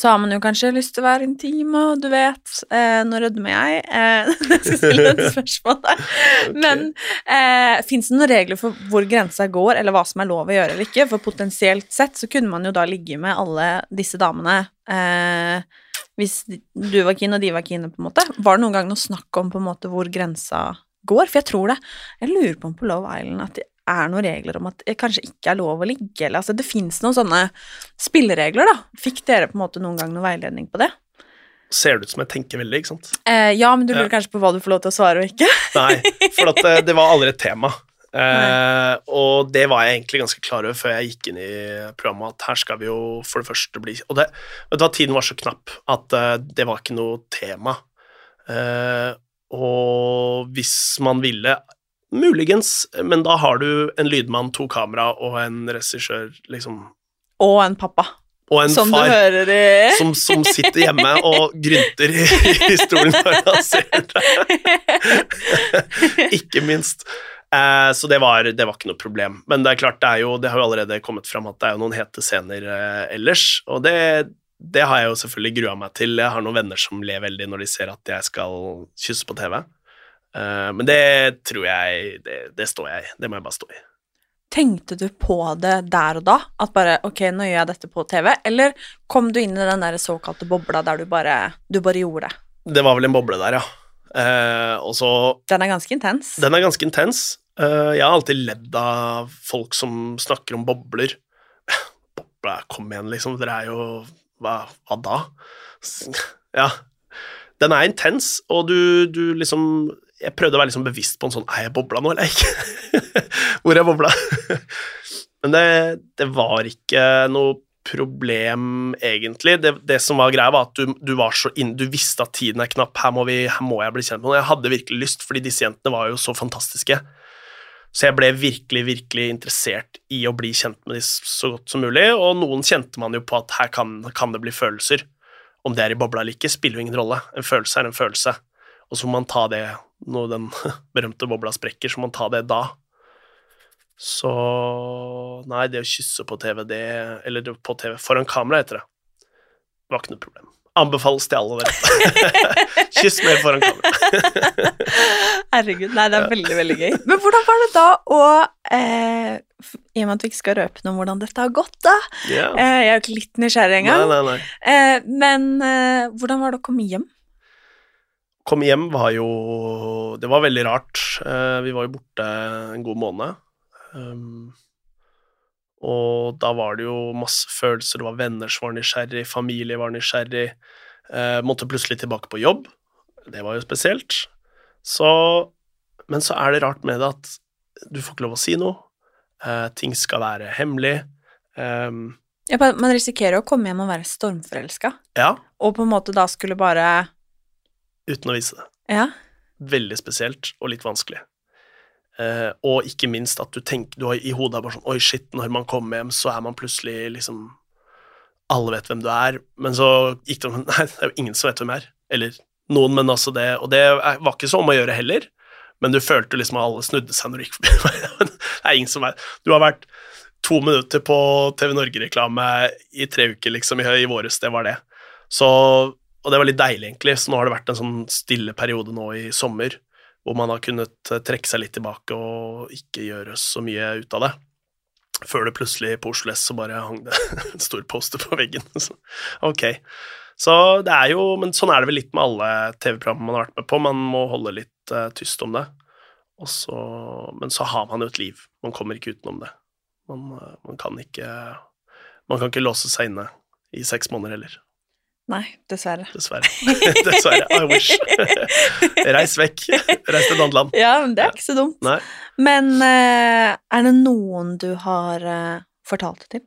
så har man jo kanskje lyst til å være intim, og du vet eh, Nå rødmer jeg. Eh, jeg skal stille et spørsmål der. Men eh, fins det noen regler for hvor grensa går, eller hva som er lov å gjøre eller ikke? For potensielt sett så kunne man jo da ligge med alle disse damene eh, hvis du var keen og de var keene, på en måte. Var det noen gang noe snakk om på en måte hvor grensa går? For jeg tror det. Jeg lurer på om på Love Island at det er noen regler om at det kanskje ikke er lov å ligge, eller altså det fins noen sånne spilleregler, da. Fikk dere på en måte noen gang noen veiledning på det? Ser det ut som jeg tenker veldig, ikke sant? Eh, ja, men du lurer eh. kanskje på hva du får lov til å svare og ikke? Nei, for at det, det var aldri et tema. Eh, og det var jeg egentlig ganske klar over før jeg gikk inn i programmet, at her skal vi jo for det første bli Og det, vet du hva, tiden var så knapp at eh, det var ikke noe tema. Eh, og hvis man ville Muligens, men da har du en lydmann, to kamera og en regissør, liksom Og en pappa. Og en som far som, som sitter hjemme og grynter i, i stolen når han ser det. ikke minst. Eh, så det var, det var ikke noe problem. Men det er klart, det, er jo, det har jo allerede kommet fram at det er jo noen hete scener eh, ellers, og det, det har jeg jo selvfølgelig grua meg til. Jeg har noen venner som ler veldig når de ser at jeg skal kysse på TV. Eh, men det tror jeg det, det står jeg i. Det må jeg bare stå i. Tenkte du på det der og da? At bare ok, nå gjør jeg dette på TV? Eller kom du inn i den der såkalte bobla der du bare, du bare gjorde det? Det var vel en boble der, ja. Eh, og så Den er ganske intens. Den er ganske intens. Eh, jeg har alltid ledd av folk som snakker om bobler. Bobla, kom igjen, liksom. Dere er jo Hva, hva da? Ja. Den er intens, og du, du liksom Jeg prøvde å være liksom bevisst på en sånn Er jeg bobla nå, eller ikke? Hvor er bobla? Men det, det var ikke noe problem, egentlig. Det, det som var greia, var at du, du var så inn, du visste at tiden er knapp. Her må, vi, her må jeg bli kjent med noen. Jeg hadde virkelig lyst, fordi disse jentene var jo så fantastiske. Så jeg ble virkelig, virkelig interessert i å bli kjent med dem så godt som mulig, og noen kjente man jo på at her kan, kan det bli følelser. Om det er i bobla eller ikke, spiller jo ingen rolle. En følelse er en følelse. Og så må man ta det når den berømte bobla sprekker, så må man ta det da. Så Nei, det å kysse på TV, det Eller på TV foran kamera, heter det. Var ikke noe problem. Anbefales til alle dere. Kyss mer foran kamera. Herregud, nei, det er veldig, veldig gøy. Men hvordan var det da å eh, I og med at vi ikke skal røpe noe om hvordan dette har gått, da. yeah. Eh, jeg er jo ikke litt nysgjerrig Nei, engang. nei, nei. Eh, men eh, hvordan var det å komme hjem? Komme hjem var jo Det var veldig rart. Eh, Vi var jo borte en god måned. Um, og da var det jo masse følelser. Det var venner som var nysgjerrig, familie var nysgjerrig. Eh, måtte plutselig tilbake på jobb. Det var jo spesielt. Så Men så er det rart med det at du får ikke lov å si noe. Eh, ting skal være hemmelig. Um, Ja, man risikerer å komme hjem og være stormforelska, ja, og på en måte da skulle bare uten å vise det. Ja. veldig spesielt og litt vanskelig. Eh, og ikke minst at du tenker du har i hodet bare sånn Oi, shit, når man kommer hjem, så er man plutselig liksom Alle vet hvem du er. Men så gikk det om Nei, det er jo ingen som vet hvem jeg er. Eller noen, men altså det Og det var ikke så om å gjøre heller. Men du følte liksom at alle snudde seg når du gikk forbi. det er ingen som er Du har vært to minutter på TV Norge-reklame i tre uker, liksom, i, i våres. Det var det. Så og det var litt deilig, egentlig. Så nå har det vært en sånn stille periode nå i sommer, hvor man har kunnet eh, trekke seg litt tilbake og ikke gjøre så mye ut av det. Før det plutselig på Oslo S så bare hang det en stor poster på veggen. Så, ok. Så det er jo Men sånn er det vel litt med alle TV-programmer man har vært med på. Man må holde litt uh, tyst om det. Så, men så har man jo et liv. Man kommer ikke utenom det. Man, eh, man kan ikke Man kan ikke låse seg inne i seks måneder heller. Nei, dessverre. Dessverre. Dessverre. I wish. Reis vekk. Reis til et annet land. Ja, men det er ikke så dumt. Nei. Men eh, er det noen du har eh, fortalt det til?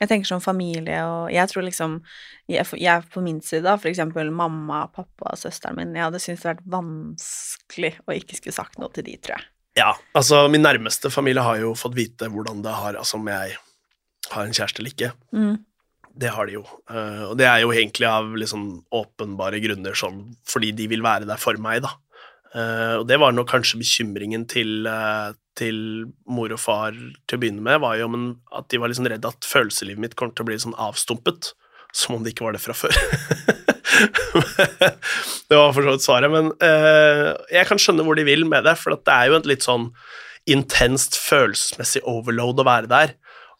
Jeg tenker som familie, og jeg tror liksom Jeg, jeg på min side, da, for eksempel mamma, pappa søsteren min, jeg hadde syntes det hadde vært vanskelig å ikke skulle sagt noe til de, tror jeg. Ja, altså min nærmeste familie har jo fått vite hvordan det har Altså om jeg har en kjæreste eller ikke. Mm. Det har de jo. Eh, og det er jo egentlig av liksom åpenbare grunner, sånn fordi de vil være der for meg, da. Eh, og det var nok kanskje bekymringen til, eh, til mor og far til å begynne med, var jo men at de var liksom redd at følelseslivet mitt kom til å bli sånn avstumpet, som om det ikke var det fra før. det var for så vidt svaret, men jeg kan skjønne hvor de vil med det, for det er jo et litt sånn intenst følelsesmessig overload å være der.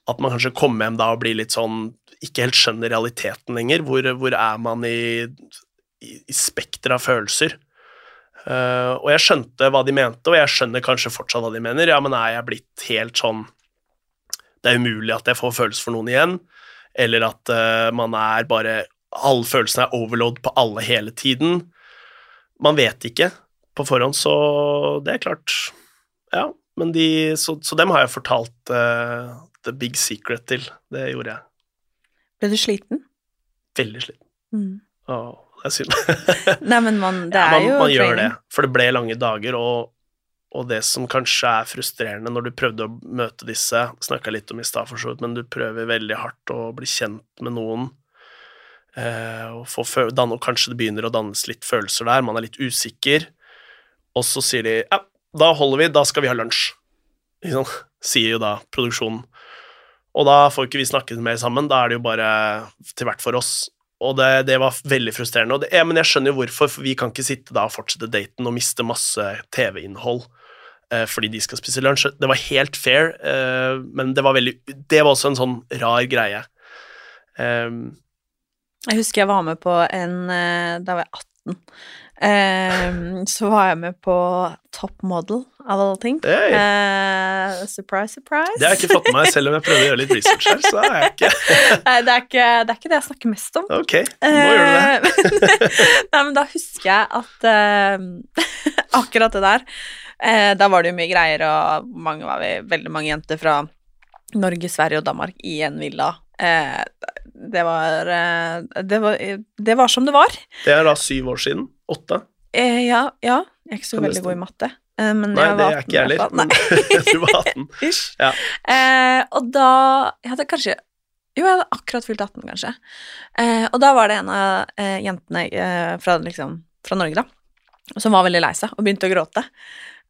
At man kanskje kommer hjem da og blir litt sånn Ikke helt skjønner realiteten lenger. Hvor, hvor er man i, i, i spekteret av følelser? Uh, og jeg skjønte hva de mente, og jeg skjønner kanskje fortsatt hva de mener. Ja, men er jeg blitt helt sånn Det er umulig at jeg får følelser for noen igjen. Eller at uh, man er bare Alle følelsene er overload på alle hele tiden. Man vet ikke på forhånd, så det er klart Ja. men de, så, så dem har jeg fortalt uh, the big secret til. Det gjorde jeg. Ble du sliten? Veldig sliten. Mm. Åh, det er synd. Nei, men man, det ja, er man, jo man gjør det, for det ble lange dager, og, og det som kanskje er frustrerende når du prøvde å møte disse, snakka litt om i stad for så vidt, men du prøver veldig hardt å bli kjent med noen, eh, og, få danne, og kanskje det begynner å dannes litt følelser der, man er litt usikker, og så sier de ja, da holder vi, da skal vi ha lunsj. Sier jo da produksjonen. Og da får ikke vi snakket mer sammen, da er det jo bare til hvert for oss. Og det, det var veldig frustrerende. Og det, ja, men jeg skjønner jo hvorfor, for vi kan ikke sitte da og fortsette daten og miste masse TV-innhold eh, fordi de skal spise lunsj. Det var helt fair, eh, men det var veldig Det var også en sånn rar greie. Um, Jeg husker jeg var med på en eh, Da var jeg 18. Eh, så var jeg med på Top Model, av alle ting. Hey. Eh, surprise, surprise. det har jeg ikke fått med meg, selv om jeg prøver å gjøre litt research her. så er jeg ikke Nei, det, er ikke, det er ikke det jeg snakker mest om. Ok, nå gjør du det. Eh, Nei, men da husker jeg at eh, akkurat det der eh, Da var det jo mye greier, og mange var vi, veldig mange jenter fra Norge, Sverige og Danmark i en villa. Eh, det var, eh, det var Det var som det var. Det er da syv år siden. Åtte. Eh, ja, ja. Jeg er ikke så Kan veldig god i matte. eh, men Nei, det er 18 ikke jeg heller. men Du var 18. Ja. Eh, og da Jeg hadde kanskje Jo, jeg hadde akkurat fylt 18, kanskje. Eh, og da var det en av jentene fra, liksom, fra Norge, da, som var veldig lei seg og begynte å gråte.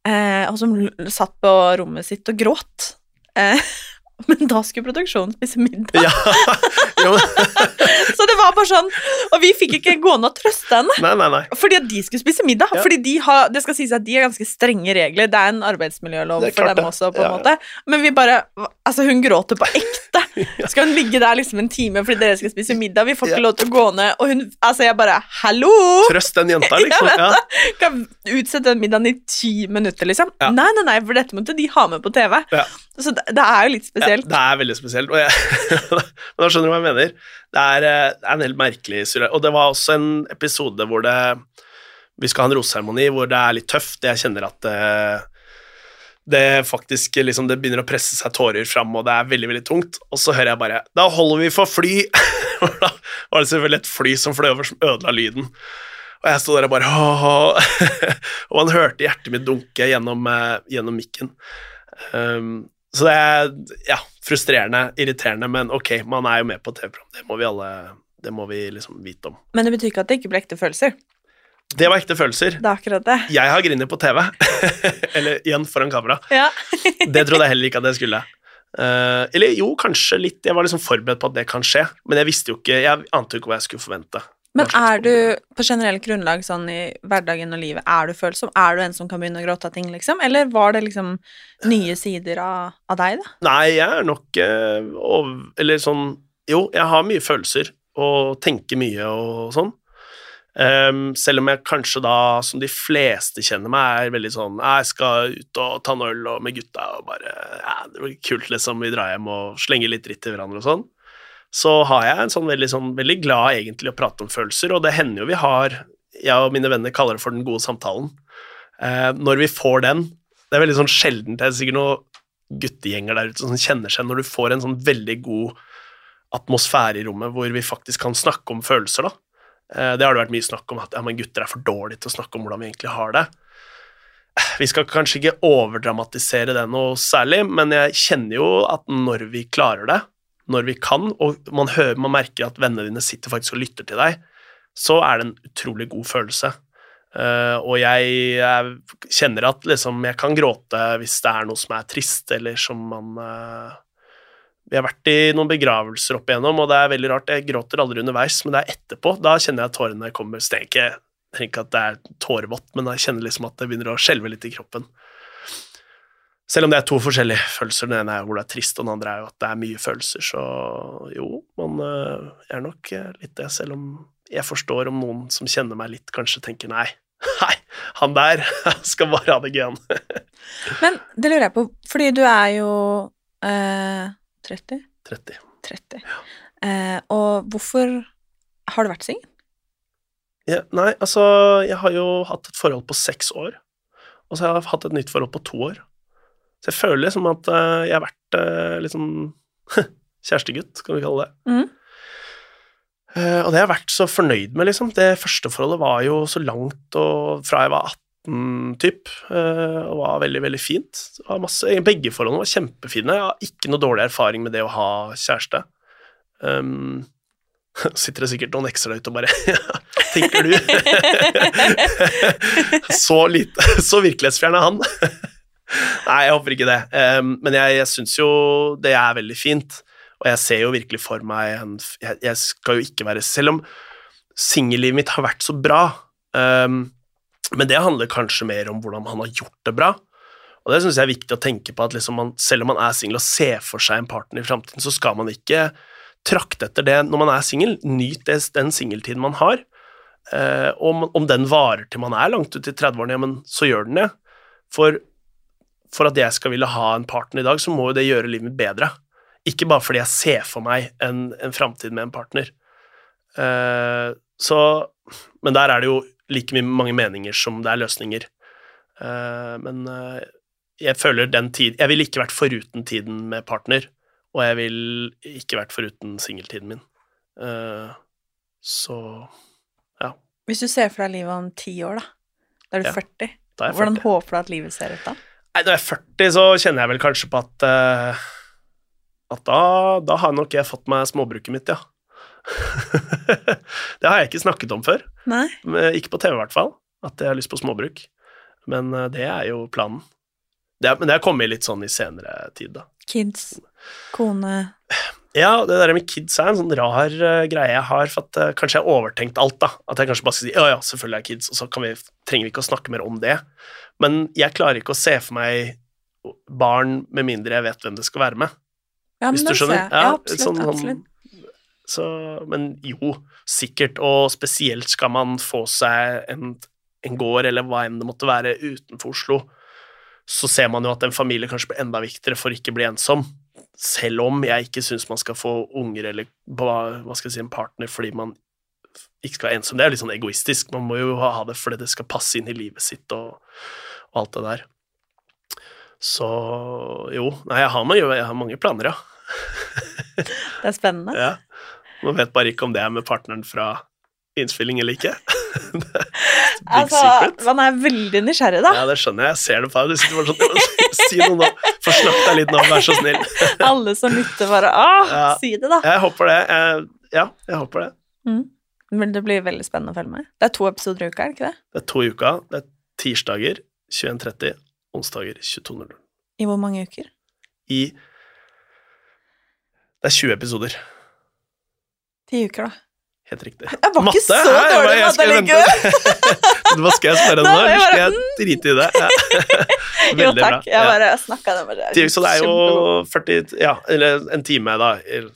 Eh, og som satt på rommet sitt og gråt. Eh, men da skulle produksjonen spise middag. Ja. Jo. Var bare sånn Og vi fikk ikke gående og trøste henne. Nei, nei, nei. Fordi at de skulle spise middag. Ja. Fordi de har, det skal sies at de har ganske strenge regler. Det er en arbeidsmiljølov er for dem det. også, på en Ja, måte. Men vi bare Altså, hun gråter på ekte. Skal hun ligge der liksom en time fordi dere skal spise middag? Vi får ikke lov til å gå ned. Og hun Altså, jeg bare Hallo! Trøst den jenta, liksom. Jeg vet Ja. det. Kan utsette den middagen i ti minutter, liksom. Nei, nei, nei, for dette måtte de ha med på TV. Så det, det er jo litt spesielt. Det er veldig spesielt. Og jeg, men da skjønner du hva jeg mener. Det er, eh, det en helt merkelig. Og det var også en episode hvor det Vi skal ha en roseseremoni hvor det er litt tøft. Jeg kjenner at det, det faktisk liksom Det begynner å presse seg tårer fram, og det er veldig, veldig tungt. Og så hører jeg bare Da holder vi for fly! Da var det selvfølgelig et fly som fløy over, som ødela lyden. Og jeg sto der og bare. Og man hørte hjertet mitt dunke gjennom, eh, gjennom mikken. Um, så det er ja, frustrerende, irriterende, men ok, man er jo med på TV-program. Det må vi alle det må vi liksom vite om. Men det betyr ikke at det ikke ble ekte følelser. Det var ekte følelser. Det er akkurat det. Jeg har grinet på TV. eller igjen foran kamera. Ja. Det trodde jeg heller ikke at jeg skulle. Uh, eller jo, kanskje litt. Jeg var liksom forberedt på at det kan skje, men jeg visste jo ikke Jeg ante jo ikke hva jeg skulle forvente. Men er du på generelt grunnlag sånn i hverdagen og livet, er du følsom? Er du en som kan begynne å gråte av ting, liksom? Eller var det liksom nye sider av, av deg, da? Nei, jeg er nok uh, over, Eller sånn Jo, jeg har mye følelser og tenker mye og sånn. Um, selv om jeg kanskje da, som de fleste kjenner meg, er veldig sånn Jeg skal ut og ta en øl med gutta og bare Ja, det blir kult, liksom. Vi drar hjem og slenger litt dritt til hverandre og sånn. Så har jeg en sånn veldig, sånn veldig glad egentlig å prate om følelser, og det hender jo vi har Jeg og mine venner kaller det for den gode samtalen. Uh, når vi får den Det er veldig sånn sjeldent. Det er sikkert noen guttegjenger der ute som kjenner seg når du får en sånn veldig god atmosfære i rommet hvor vi faktisk kan snakke om følelser, da. Eh, Det har det vært mye snakk om, at ja, gutter er for dårlige til å snakke om hvordan vi egentlig har det. Vi skal kanskje ikke overdramatisere det noe særlig, men jeg kjenner jo at når vi klarer det, når vi kan, og man, hører, man merker at vennene dine sitter faktisk og lytter til deg, så er det en utrolig god følelse. Uh, og jeg, jeg kjenner at liksom, jeg kan gråte hvis det er noe som er trist, eller som man eh, Vi har vært i noen begravelser opp igjennom, og det er veldig rart. Jeg gråter aldri underveis, men det er etterpå. Da kjenner jeg at tårene kommer. Så det ikke, jeg ikke at det er tårevått, men jeg kjenner liksom at det begynner å skjelve litt i kroppen. Selv om det er to forskjellige følelser. Den ene er hvor det er trist, og den andre er jo at det er mye følelser. Så jo, man øh, er nok øh, litt det, selv om jeg forstår om noen som kjenner meg litt, kanskje tenker nei, nei, han der skal bare ha det gøy, han. Men det lurer jeg på, fordi du er jo eh, 30? 30. 30. Eh, og hvorfor har du vært singel? Ja, nei, altså, jeg har jo hatt et forhold på seks år, og så har jeg hatt et nytt forhold på to år. Så jeg føler liksom at uh, jeg har vært uh, litt sånn kjærestegutt, kan vi kalle det. Mm. Uh, og det har jeg vært så fornøyd med, liksom. Det første forholdet var jo så langt og fra jeg var 18, typ, eh, og var veldig, veldig fint. Masse, begge forholdene var kjempefine. Jeg har ikke noe dårlig erfaring med det å ha kjæreste. Um, sitter det sikkert noen ekstra ute og bare Tenker du? så lite Så virkelighetsfjern er han. Nei, jeg håper ikke det. Um, men jeg, jeg syns jo det er veldig fint, og jeg ser jo virkelig for meg en Jeg, jeg skal jo ikke være Selv om singellivet mitt har vært så bra, um, men det handler kanskje mer om hvordan han har gjort det bra. Og det syns jeg er viktig å tenke på, at liksom man, selv om man er singel og ser for seg en partner i framtiden, så skal man ikke trakte etter det når man er singel. Nyt det, den singeltiden man har. Eh, om, om den varer til man er langt ut i 30-årene, ja, men så gjør den det. For, for at jeg skal ville ha en partner i dag, så må jo det gjøre livet mitt bedre. Ikke bare fordi jeg ser for meg en, en framtid med en partner. Eh, så Men der er det jo like mange meninger som det er løsninger. Eh, men eh, jeg føler den tid Jeg ville ikke vært foruten tiden med partner, og jeg ville ikke vært foruten singeltiden min. Eh, så ja. Hvis du ser for deg livet om ti år, da. Da er du Ja, 40. Da er jeg Hvordan håper du at livet ser ut da? Nei, når jeg er 40, så kjenner jeg vel kanskje på at At da, da har nok jeg fått meg småbruket mitt, ja. det har jeg ikke snakket om før. Nei? Ikke på TV, i hvert fall. At jeg har lyst på småbruk. Men eh, det er jo planen. Det er, men det har kommet litt sånn i senere tid, da. Kids, kone Ja, det der med kids er en sånn rar eh, greie jeg har, for at eh, kanskje jeg har overtenkt alt, da. At jeg kanskje bare skal si ja, ja, selvfølgelig er kids, og så kan vi, trenger vi ikke å snakke mer om det. Men jeg klarer ikke å se for meg barn med mindre jeg vet hvem det skal være med. Ja, men hvis du skjønner? Ja. Ja, absolutt. sånn- sånn- absolutt. Så, men jo, sikkert, og spesielt skal man få seg en, en gård, eller hva enn det måtte være, utenfor Oslo, så ser man jo at en familie kanskje blir enda viktigere for ikke å bli ensom. Selv om jeg ikke syns man skal få unger eller hva skal jeg si, en partner fordi man ikke skal være ensom. Det er jo litt sånn egoistisk. Man må jo ha det fordi det skal passe inn i livet sitt og, og alt det der. Så jo, nei, jeg har, jeg har mange planer, ja. Det er spennende. Ja. Man vet bare ikke om det er med partneren fra innspilling eller ikke. Big Altså, secret. man er veldig nysgjerrig, da. Ja, det skjønner jeg. Jeg ser det på deg. Du sitter bare sånn Si noe nå. Forsnakk deg litt nå, vær så snill. Alle som lytter, bare Åh, Ja. si det, da. Jeg håper det. Jeg, ja, jeg håper det. Mm. Men det blir veldig spennende å følge med. Det er to episoder i uka, er det ikke det? Det er to i uka. Det er tirsdager 21.30, onsdager 22.00. I hvor mange uker? I Det er 20 episoder. Ti uker, da. Helt riktig. Jeg var ikke så? Dårlig i matte likevel. Hva skal jeg spørre nå? Jeg Eller skal jeg drite i det? Ja. Jo, Veldig bra. takk. Jeg Ja. bare snakka det med deg. Så det er jo 40 Ja, eller en time, da.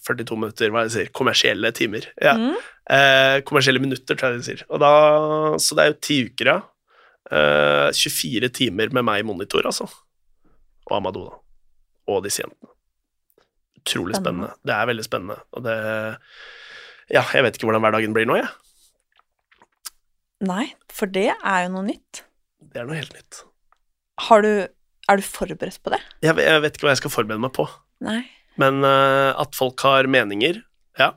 42 minutter, hva jeg sier. Kommersielle timer. Ja. Mm. Eh, kommersielle minutter, tror jeg de sier. Da, så det er jo ti uker, ja. Eh, 24 timer med meg i monitor, altså. Og Amadou, da. Og disse jentene. Utrolig Spennende. spennende. Det er veldig spennende. Og det Ja, jeg vet ikke hvordan hverdagen blir nå, jeg. Nei, for det er jo noe nytt. Det er noe helt nytt. Har du Er du forberedt på det? Jeg, jeg vet ikke hva jeg skal forberede meg på. Nei. Men uh, at folk har meninger, ja.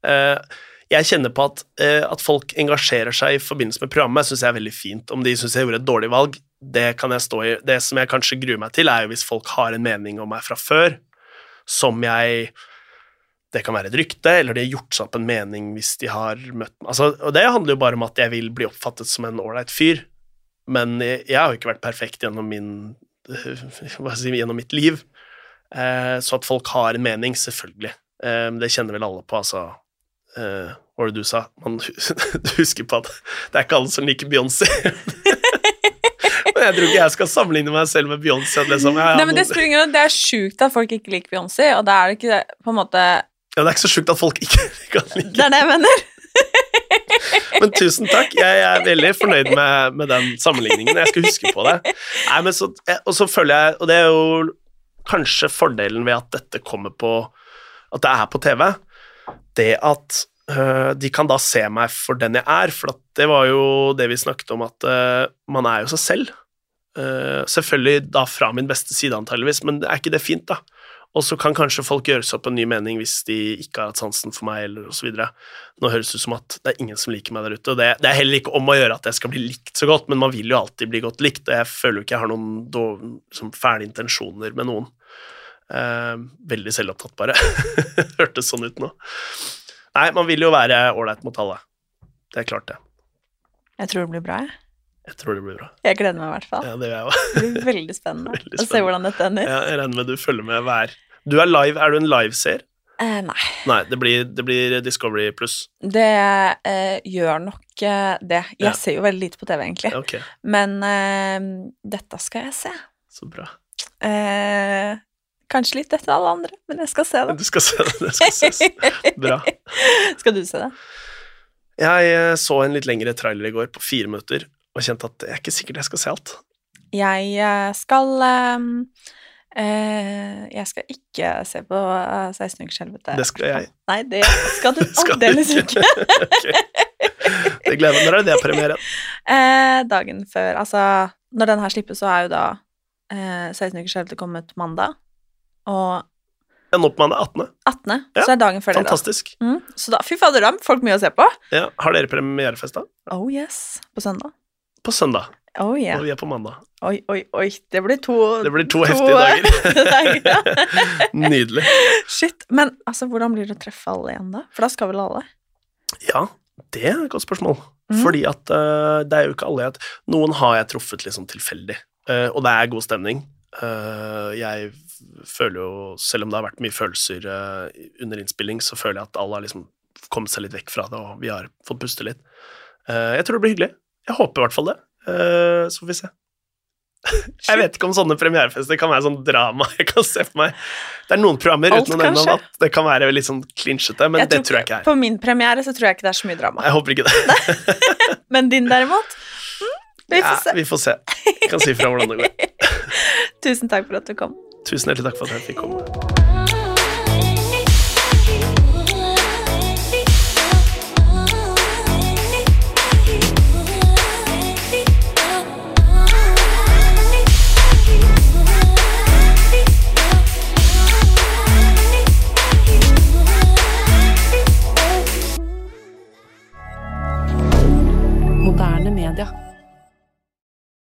Uh, jeg kjenner på at, uh, at folk engasjerer seg i forbindelse med programmet, syns jeg er veldig fint. Om de syns jeg gjorde et dårlig valg, det kan jeg stå i. Det som jeg kanskje gruer meg til, er jo hvis folk har en mening om meg fra før, som jeg Det kan være et rykte, eller de har gjort seg opp en mening hvis de har møtt meg. Altså, og det handler jo bare om at jeg vil bli oppfattet som en ålreit fyr. Men jeg, jeg har jo ikke vært perfekt gjennom min jeg si, gjennom mitt liv. Eh, så at folk har en mening, selvfølgelig. Eh, det kjenner vel alle på, altså. Eh, hva var det du sa? Man, du husker på at det er ikke alle som liker Beyoncé. men jeg tror ikke jeg skal sammenligne meg selv med Beyoncé. Liksom, Nei, men det rolle. Det er sjukt at folk ikke liker Beyoncé, og da er det ikke på en måte ja, det er ikke så sjukt at folk ikke kan like Det er det jeg mener. Men tusen takk. Jeg er veldig fornøyd med, med den sammenligningen. Jeg skal huske på det. Nei, men så, og så føler jeg, og det er jo kanskje fordelen ved at dette kommer på At det er på TV, det at øh, de kan da se meg for den jeg er. For at det var jo det vi snakket om, at øh, man er jo seg selv. Uh, selvfølgelig da fra min beste side, antageligvis, men er ikke det fint, da? Og så kan kanskje folk gjøre seg opp en ny mening hvis de ikke har hatt sansen for meg, eller osv. Nå høres det ut som at det er ingen som liker meg der ute, og det, det, er heller ikke om å gjøre at jeg skal bli likt så godt, men man vil jo alltid bli godt likt, og jeg føler jo ikke jeg har noen fæle intensjoner med noen. Eh, veldig selvopptatt, bare. Hørtes sånn ut nå. Nei, man vil jo være ålreit mot alle. Det er klart, det. Jeg tror det blir bra, jeg. Jeg tror det blir bra. Jeg gleder meg i hvert fall. Ja, det gjør jeg. Det blir veldig spennende, Veldig å se hvordan dette ender. Ja, jeg regner med du følger med hver Du er live, er du en liveseer? Eh, nei. Nei, det blir, det blir Discovery pluss. Det eh, gjør nok eh, det. Jeg Ja. ser jo veldig lite på TV, egentlig. Ok, Men eh, dette skal jeg se. så bra. Eh, kanskje litt etter alle andre, men jeg skal se det. Du skal se det. Det skal ses. Bra. Skal du se det? Jeg eh, så en litt lengre trailer i går, på fire minutter, og kjente at det er ikke sikkert jeg skal se alt. Jeg eh, skal um, uh, Jeg skal ikke se på eh, 16 ukers helvete. Det skal jeg. Nei, det skal du aldeles ikke. okay. Det gleder meg. Når er det premiere? Eh, dagen før Altså, når den her slippes, så er jo da uh, 16 ukers helvete kommet mandag. Og Ja, nå på mandag 18. 18., Ja, så er dagen før det. da. Fantastisk. Mm, så da, fy fader, da folk mye å se på. Ja, har dere premierefest da? Oh yes. På søndag. På søndag. Oh yeah. Og vi er på mandag. Oi, oi, oi. Det blir to Det blir to heftige dager. Nydelig. Shit. Men altså, hvordan blir det å treffe alle igjen, da? For da skal vel alle? Ja, det er et godt spørsmål. Mm. Fordi at uh, det er jo ikke alle jeg Noen har jeg truffet liksom tilfeldig, uh, og det er god stemning. Uh, jeg føler jo, selv om det har vært mye følelser under innspilling, så føler jeg at alle har liksom kommet seg litt vekk fra det, og vi har fått puste litt. Jeg tror det blir hyggelig. Jeg håper i hvert fall det. Uh, så får vi se. Jeg vet ikke om sånne premierefester kan være sånn drama. Jeg kan se for meg Det er noen programmer Alt uten å nevne at det kan være litt sånn klinsjete, men det tror jeg ikke er. På min premiere så tror jeg ikke det er så mye drama. Jeg håper ikke det. Men din derimot? Mm, vi får Ja, se. vi får se. Jeg kan si fra hvordan det går. Tusen takk for at du kom. Tusen hjertelig takk for at jeg fikk komme.